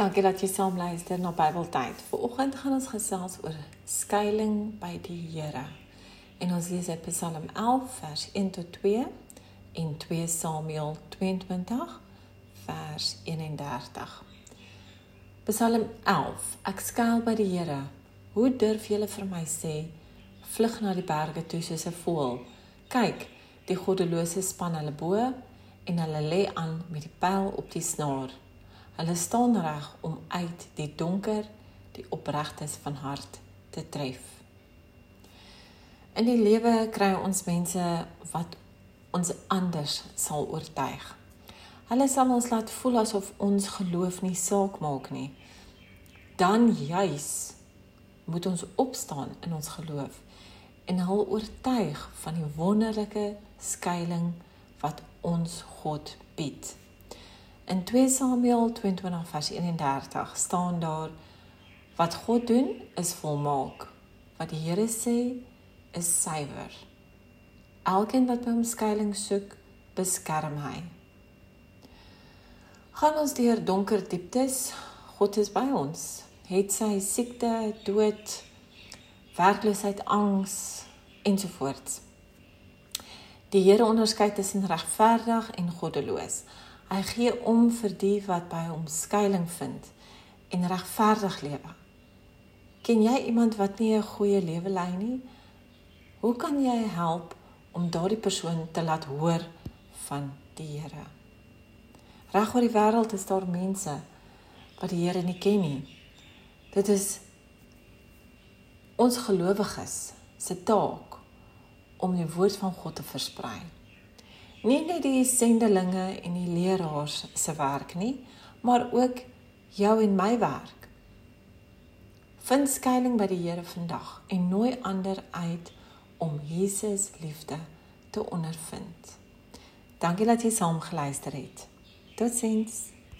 Dankie dat jy saam luister na Bybeltyd. Vanoggend gaan ons gesels oor skuiling by die Here. En ons lees uit Psalm 11 vers 1 tot 2 en 2 Samuel 22 vers 31. Psalm 11. Ek skuil by die Here. Hoe durf julle vir my sê vlug na die berge toe soos 'n voël? Kyk, die goddelose span hulle bo en hulle lê aan met die pyl op die snaar. Hulle staan reg om uit die donker die opregtes van hart te tref. In die lewe kry ons mense wat ons anders sal oortuig. Hulle sal ons laat voel asof ons geloof nie saak maak nie. Dan juis moet ons opstaan in ons geloof en hul oortuig van die wonderlike skuilings wat ons God bied. In 2 Samuel 22 vers 31 staan daar wat God doen is volmaak. Wat die Here sê is suiwer. Elkeen wat by hom skuilings soek, beskerm hy. Gaan ons deur donker dieptes, God is by ons. Het sy siekte, dood, werkloosheid, angs ensovoorts. Die Here onderskei tussen regverdig en goddeloos. Hy gee om vir die wat by hom skuilings vind en regverdig lewe. Ken jy iemand wat nie 'n goeie lewe lei nie? Hoe kan jy help om daardie persoon te laat hoor van die Here? Reg oor die wêreld is daar mense wat die Here nie ken nie. Dit is ons gelowiges se taak om die woord van God te versprei nie net die sendelinge en die leraars se werk nie, maar ook jou en my werk. Vind skuilings by die Here vandag en nooi ander uit om Jesus liefde te ondervind. Dankie dat jy saam geluister het. Totsiens.